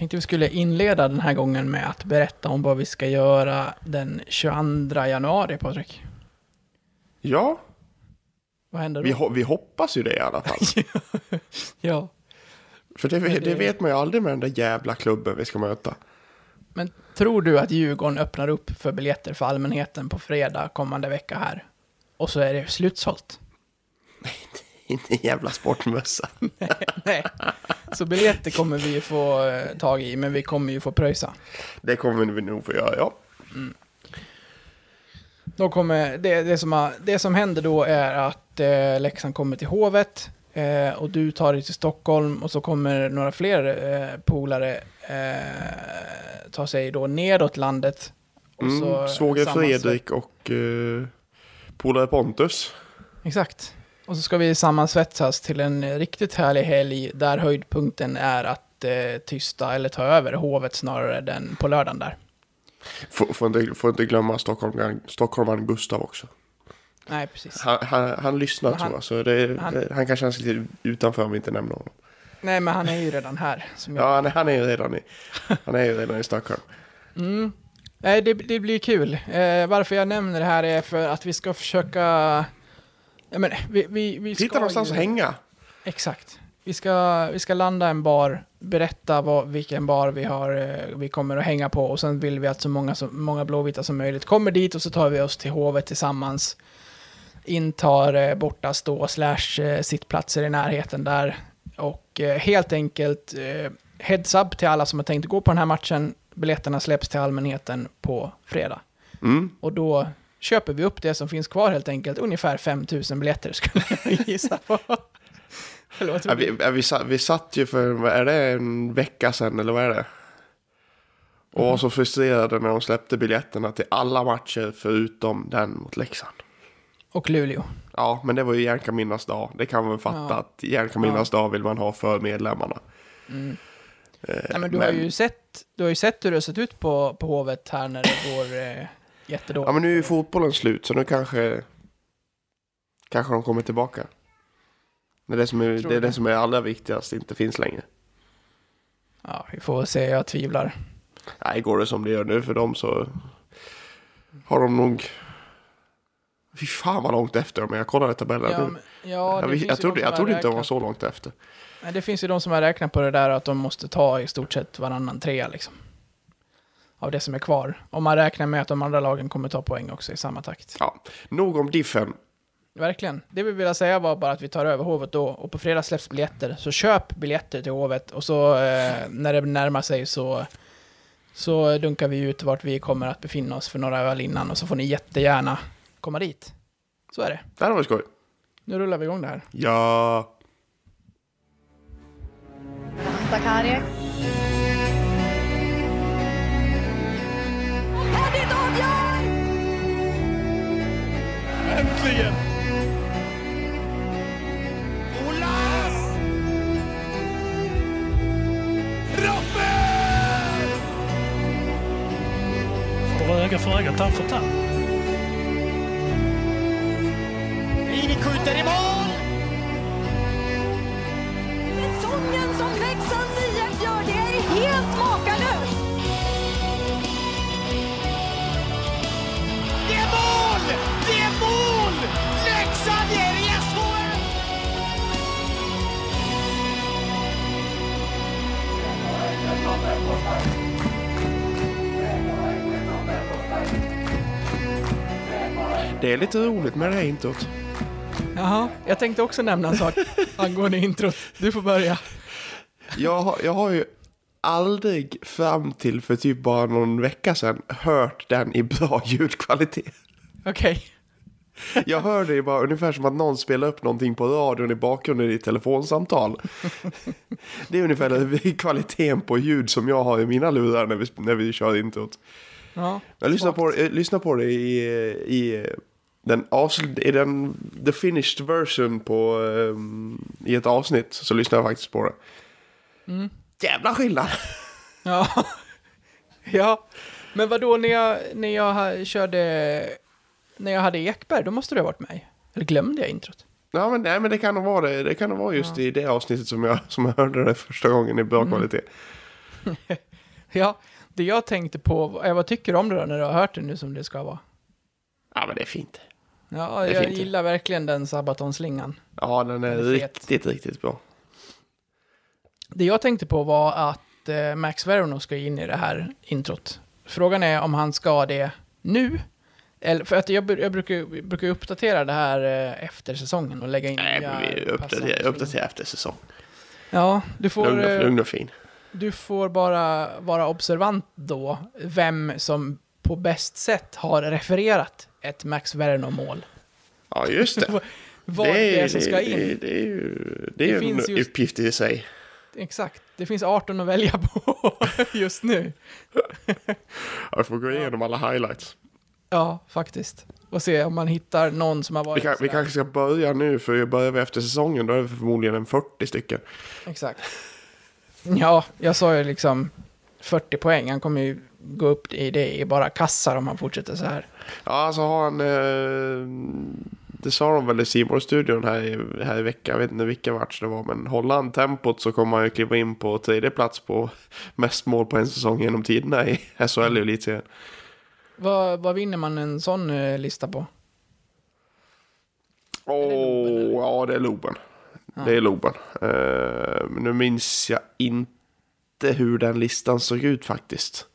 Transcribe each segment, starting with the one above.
Tänkte vi skulle inleda den här gången med att berätta om vad vi ska göra den 22 januari, Patrik. Ja, Vad händer då? vi, ho- vi hoppas ju det i alla fall. ja, För det, det... det- vet man ju aldrig med den där jävla klubben vi ska möta. men tror du att Djurgården öppnar upp för biljetter för allmänheten på fredag kommande vecka här? Och så är det slutsålt? Inte en jävla sportmössa. Nej, så biljetter kommer vi få eh, tag i, men vi kommer ju få pröjsa. Det kommer vi nog få göra, ja. Då kommer, det, det, som har, det som händer då är att eh, Leksand kommer till Hovet eh, och du tar dig till Stockholm och så kommer några fler eh, polare eh, ta sig då nedåt landet. Och Mm, svåger Fredrik och uh, polare Pontus. Exakt. Och så ska vi sammansvetsas till en riktigt härlig helg där höjdpunkten är att eh, tysta eller ta över Hovet snarare den på lördagen där. Får, får, inte, får inte glömma Stockholm, stockholmaren Gustav också. Nej, precis. Han, han, han lyssnar han- tror jag, så det, han- han, kan kännas lite utanför om vi inte nämner honom. Nej, men han är ju redan här. Ja, han, är- han är ju redan i, han är ju redan i Stockholm. Mm. Nej, det, det blir kul. Eh, varför jag nämner det här är för att vi ska försöka... Ja, men, vi, vi, vi ska Hitta någonstans ju... att hänga. Exakt. Vi ska, vi ska landa en bar, berätta vad, vilken bar vi, har, eh, vi kommer att hänga på och sen vill vi att så många, så många blåvita som möjligt kommer dit och så tar vi oss till hovet tillsammans. Intar eh, borta stå slash eh, sittplatser i närheten där. Och eh, helt enkelt eh, heads up till alla som har tänkt gå på den här matchen. Biljetterna släpps till allmänheten på fredag. Mm. Och då köper vi upp det som finns kvar helt enkelt. Ungefär 5000 biljetter skulle jag gissa på. Ja, vi, ja, vi, satt, vi satt ju för, vad är det, en vecka sedan eller vad är det? Och var så frustrerade när de släppte biljetterna till alla matcher förutom den mot Leksand. Och Luleå. Ja, men det var ju Järnkaminnas dag. Det kan man väl fatta Ja. att Järnkaminnas dag vill man ha för medlemmarna. Mm. Eh, Nej, men du, Har ju sett, du har ju sett hur det har sett ut på, på Hovet här när det går eh, jättedåligt. Ja, men nu är ju fotbollen slut så nu kanske, kanske de kommer tillbaka. Det är det som är, det, är det. som är allra viktigast, inte finns längre. Ja, vi får se, jag tvivlar. Nej, går det som det gör nu för dem så har de nog... Fy fan vad långt efter dem är. Jag kollade tabellen Ja, nu. men, ja, jag, jag trodde, de jag trodde inte de var så långt efter. Nej, det finns ju de som har räknat på det där att de måste ta i stort sett varannan trea liksom. Av det som är kvar. Om man räknar med att de andra lagen kommer ta poäng också i samma takt. Ja, nog om diffen. Verkligen. Det vi ville säga var bara att vi tar över Hovet då och på fredag släpps biljetter. Så köp biljetter till Hovet och så eh, när det närmar sig så, så dunkar vi ut vart vi kommer att befinna oss för några öl innan och så får ni jättegärna komma dit. Så är det. Det här var skoj. Nu rullar vi igång det här. Ja, Bakari. Äntligen! Olas! Rappel! Får öga för öga, tand för tand. Ini skjuter i mål! Det är lite roligt med det här introt. Jaha, jag tänkte också nämna en sak angående introt. Du får börja. Jag, har- jag har ju aldrig fram till för typ bara någon vecka sedan hört den i bra ljudkvalitet. Okej. Jag hör det bara ungefär som att någon spelar upp någonting på radion i bakgrunden i ett telefonsamtal. Det är ungefär kvaliteten på ljud som jag har i mina lurar när vi, när vi kör introt. Ja. Jag lyssnar på, jag lyssnar på det i, i den, i den the finished version på, ehm, i ett avsnitt så lyssnar jag faktiskt på det. Jävla skillnad! Ja. ja. Men vadå, när jag, när jag körde... När jag hade Ekberg, då måste du ha varit med. Eller glömde jag introt? Ja men, nej, men det kan nog vara det. Det kan nog vara just i det avsnittet som jag, som jag hörde det första gången i bra kvalitet. Ja, det jag tänkte på, vad tycker du om det då när du har hört det nu som det ska vara? Ja, men det är fint. Ja, jag fint. gillar verkligen den Sabaton-slingan. Ja, den är, Den är riktigt, riktigt bra. Det jag tänkte på var att eh, Max Verno ska in i det här introt. Frågan är om han ska det nu. Eller, för att jag, jag brukar, brukar uppdatera det här eh, efter säsongen och lägga in Nej, men vi uppdaterar, uppdaterar efter säsong. Ja, du får, Lugn och, eh, lugn och fin. du får bara vara observant då, vem som på bäst sätt har refererat ett Max Verno-mål. Ja, just det. Vad det är som ska in. Det, det är ju, det Det är en just- uppgift i sig. Exakt, det finns 18 att välja på just nu. Jag får gå igenom alla highlights. Ja, faktiskt. Och se om man hittar någon som har Vi, varit kan, vi kanske ska börja nu, för börjar vi efter säsongen då är det förmodligen en 40 stycken. Exakt. Ja, jag sa ju liksom 40 poäng. Han kommer ju gå upp i det i bara kassar om han fortsätter så här. Ja, alltså har han... Eh, det sa de väl i simor studion här, i- här i veckan. Jag vet inte vilken match det var. Men håller han tempot så kommer han ju kliva in på tredje plats på mest mål på en säsong genom tiderna i SHL och Elitserien. Vad, vad vinner man en sån eh, lista på? Åh, ja det är Loben. Det är Loben. Men nu minns jag inte hur den listan såg ut faktiskt.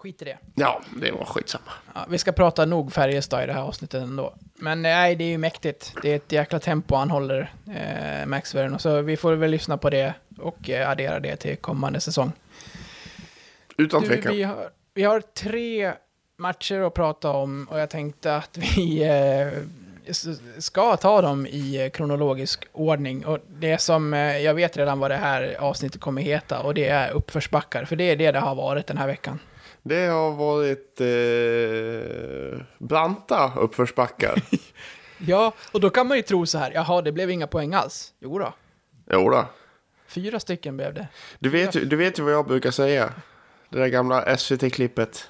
Skit i det. Ja, det var skitsamma. Ja, vi ska prata nog Färjestad i det här avsnittet ändå. Men nej, det är ju mäktigt. Det är ett jäkla tempo han håller, eh, Max Verno. Så vi får väl lyssna på det och eh, addera det till kommande säsong. Utan tvekan. vi, har, vi har tre matcher att prata om och jag tänkte att vi eh, ska ta dem i eh, kronologisk ordning. Och det som, eh, jag vet redan vad det här avsnittet kommer heta och det är uppförsbackar. För det är det det har varit den här veckan. Det har varit eh, branta uppförsbackar. Ja, och då kan man ju tro så här, jaha, det blev inga poäng alls. Jo då, jo då. fyra stycken blev det. Du vet, du vet ju vad jag brukar säga. Det där gamla SVT-klippet.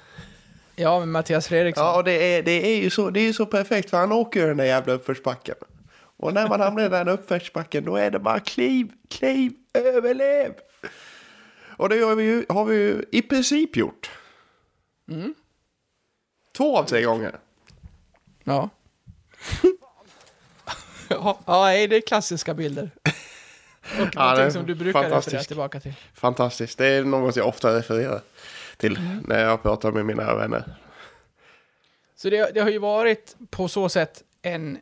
Ja, med Mattias Fredriksson. Ja, och det är, det är ju så, det är så perfekt för han åker ju den där jävla uppförsbacken. Och när man hamnar i den uppförsbacken då är det bara kliv, kliv, överlev. Och det har vi ju, har vi ju i princip gjort. Två av tre gånger. Ja. ja, det är klassiska bilder. Och Ja, någonting som du brukar referera tillbaka till. Fantastiskt. Det är något jag ofta refererar till när jag pratar med mina vänner. Så det, det har ju varit på så sätt en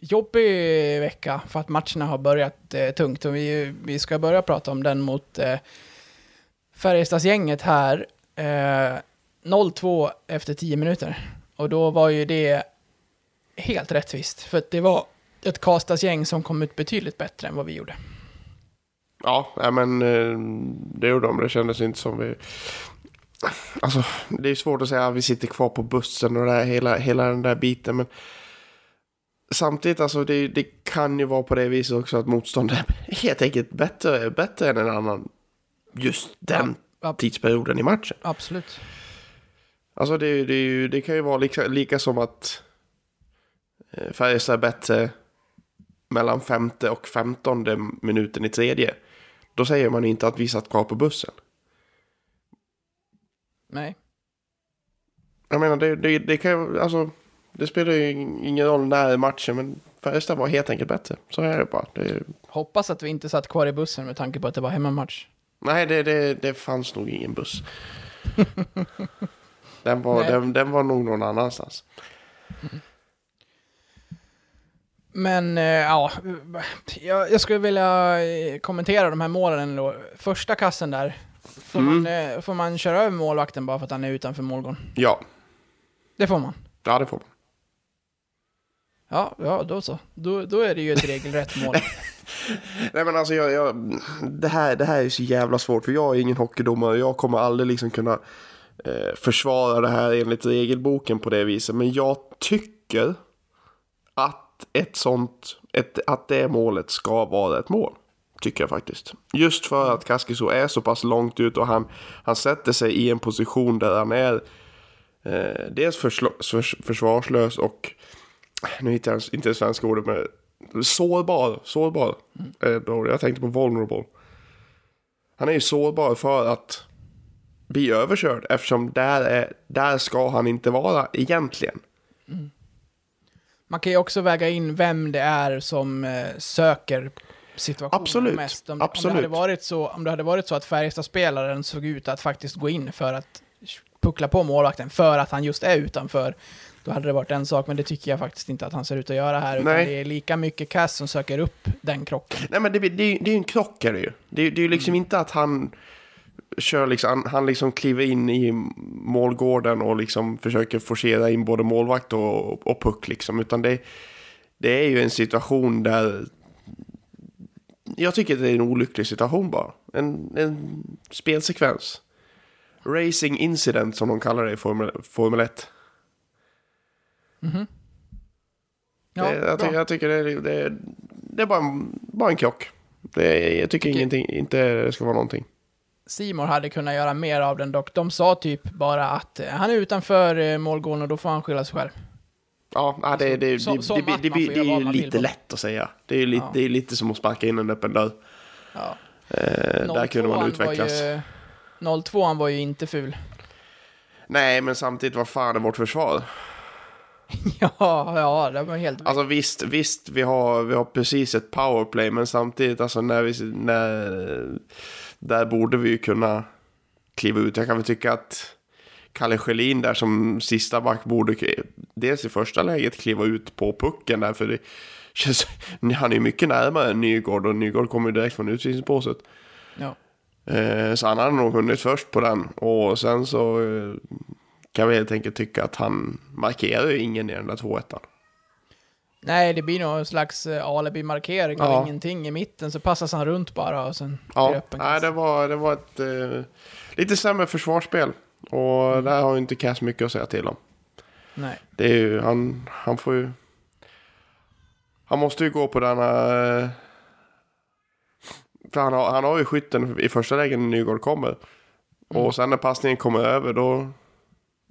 jobbig vecka för att matcherna har börjat eh, tungt. Och vi, vi ska börja prata om den mot eh, Färjestadsgänget här. Eh, 0-2 efter 10 minuter. Och då var ju det helt rättvist. För att det var ett Karlstadsgäng som kom ut betydligt bättre än vad vi gjorde. Ja, men eh, det gjorde de. Det kändes inte som vi... Alltså, det är svårt att säga att vi sitter kvar på bussen och det här, hela, hela den där biten. Men samtidigt, alltså, det, det kan ju vara på det viset också att motståndet är helt enkelt bättre, bättre än en annan just den Ja, tidsperioden i matchen. Absolut. Alltså det, det, det kan ju vara lika, lika som att eh, Färjestad är bättre mellan femte och femtonde minuten i tredje. Då säger man inte att vi satt kvar på bussen. Nej. Jag menar, det, det, det kan ju, alltså, det spelar ju ingen roll när matchen, men Färjestad var helt enkelt bättre. Så är det bara. Det, Hoppas att vi inte satt kvar i bussen med tanke på att det var hemmamatch. nej, det, det, det fanns nog ingen buss. den, var, den, den var nog någon annanstans. Men eh, ja, jag, jag skulle vilja eh, kommentera de här målen då. Första kassen där, får, Mm. man, eh, får man köra över målvakten bara för att han är utanför målgården? Ja, Det får man. ja det får man. Ja, ja då så. Då, då är det ju ett regelrätt mål. Nej men alltså jag, jag, det, här, det här är så jävla svårt för jag är ingen hockeydomare. Jag kommer aldrig liksom kunna eh, försvara det här enligt regelboken på det viset. Men jag tycker att ett sånt, ett, att det målet ska vara ett mål. Tycker jag faktiskt. Just för att Kaskiso är så pass långt ut och han, han sätter sig i en position där han är eh, dels försvarslös och nu hittar jag inte det svenska ordet men sårbar, sårbar. Eh, då, Jag tänkte på vulnerable. Han är ju sårbar för att bli överkörd eftersom där, är, där ska han inte vara egentligen. Man kan ju också väga in vem det är som eh, söker situationen Absolut, mest. Om, absolut. Om, det hade varit så, om det hade varit så att Färjestad-spelaren såg ut att faktiskt gå in för att puckla på målvakten för att han just är utanför, då hade det varit en sak, men det tycker jag faktiskt inte att han ser ut att göra här. Utan Nej. det är lika mycket Cass som söker upp den krocken. Nej men det, det, det är ju en krock är det ju. Det, det är ju liksom inte att han kör liksom, han, han liksom kliver in i målgården och liksom försöker forcera in både målvakt och, och puck liksom. Utan det, det är ju en situation där jag tycker det är en olycklig situation bara. En, en spelsekvens. Racing incident som de kallar det i Formel, Formel 1. Ja, det, jag, tycker, jag tycker det, är- det, är- det är bara en, bara en krock. Det, jag tycker Tycker- ingenting, inte det ska vara någonting. Simon hade kunnat göra mer av den dock. De sa typ bara att eh, han är utanför eh, målgården och då får han skylla sig själv. Ja, ja, det, det, det, det, som det, det, det, det är ju lite lätt att säga. Det är ju lite, Ja. det är lite som att sparka in en öppen dörr. Ja. Eh, där kunde man 02:an utvecklas. Var ju, 02 var ju inte ful. Nej, men samtidigt, vad fan är vårt försvar? ja, ja, det var helt... Alltså visst, visst vi, har, vi har precis ett powerplay, men samtidigt, alltså när vi, när, där borde vi ju kunna kliva ut. Jag kan väl tycka att Kalle Schelin där som sista back borde dels i första läget kliva ut på pucken där, för det känns, han är ju mycket närmare Nygård och Nygård kommer ju direkt från utvisningsbåset. ja. Eh, så han hade nog hunnit först på den. Och sen så eh, kan vi helt enkelt tycka att han markerar ju ingen i den där 2 1 Nej, det blir nog en slags eh, alibi-markering Ja. ingenting i mitten, så passas han runt bara och sen Ja, nej, det var, det var ett eh, lite sämre försvarsspel. Och Mm. där har ju inte Cass mycket att säga till om. Nej. Det är ju, han, han får ju... Han måste ju gå på denna... eh, För han har, han har ju skytten i första lägen när Nygård kommer. Mm. Och sen när passningen kommer över då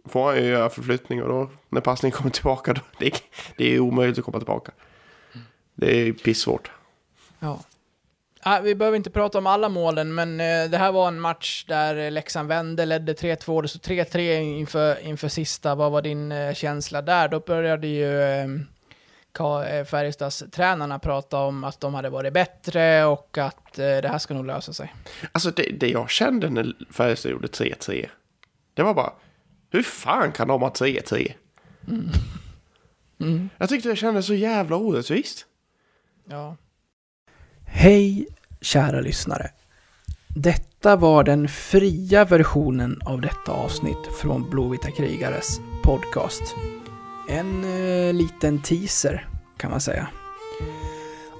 får han ju göra förflyttning. Och då när passningen kommer tillbaka då, det, är- det är omöjligt att komma tillbaka. Det är pissvårt. Ja. Ah, vi behöver inte prata om alla målen, men eh, det här var en match där Leksand vände, ledde 3-2, det stod 3-3 inför, inför sista. Vad var din eh, känsla där? Då började ju eh, eh, Färjestads tränarna prata om att de hade varit bättre och att eh, det här ska nog lösa sig. Alltså det, det jag kände när Färjestad gjorde 3-3. Det var bara, hur fan kan de ha 3-3? Jag tyckte det kändes så jävla orättvist. Ja. Hej kära lyssnare. Detta var den fria versionen av detta avsnitt från Blåvita krigares podcast. En eh, liten teaser kan man säga.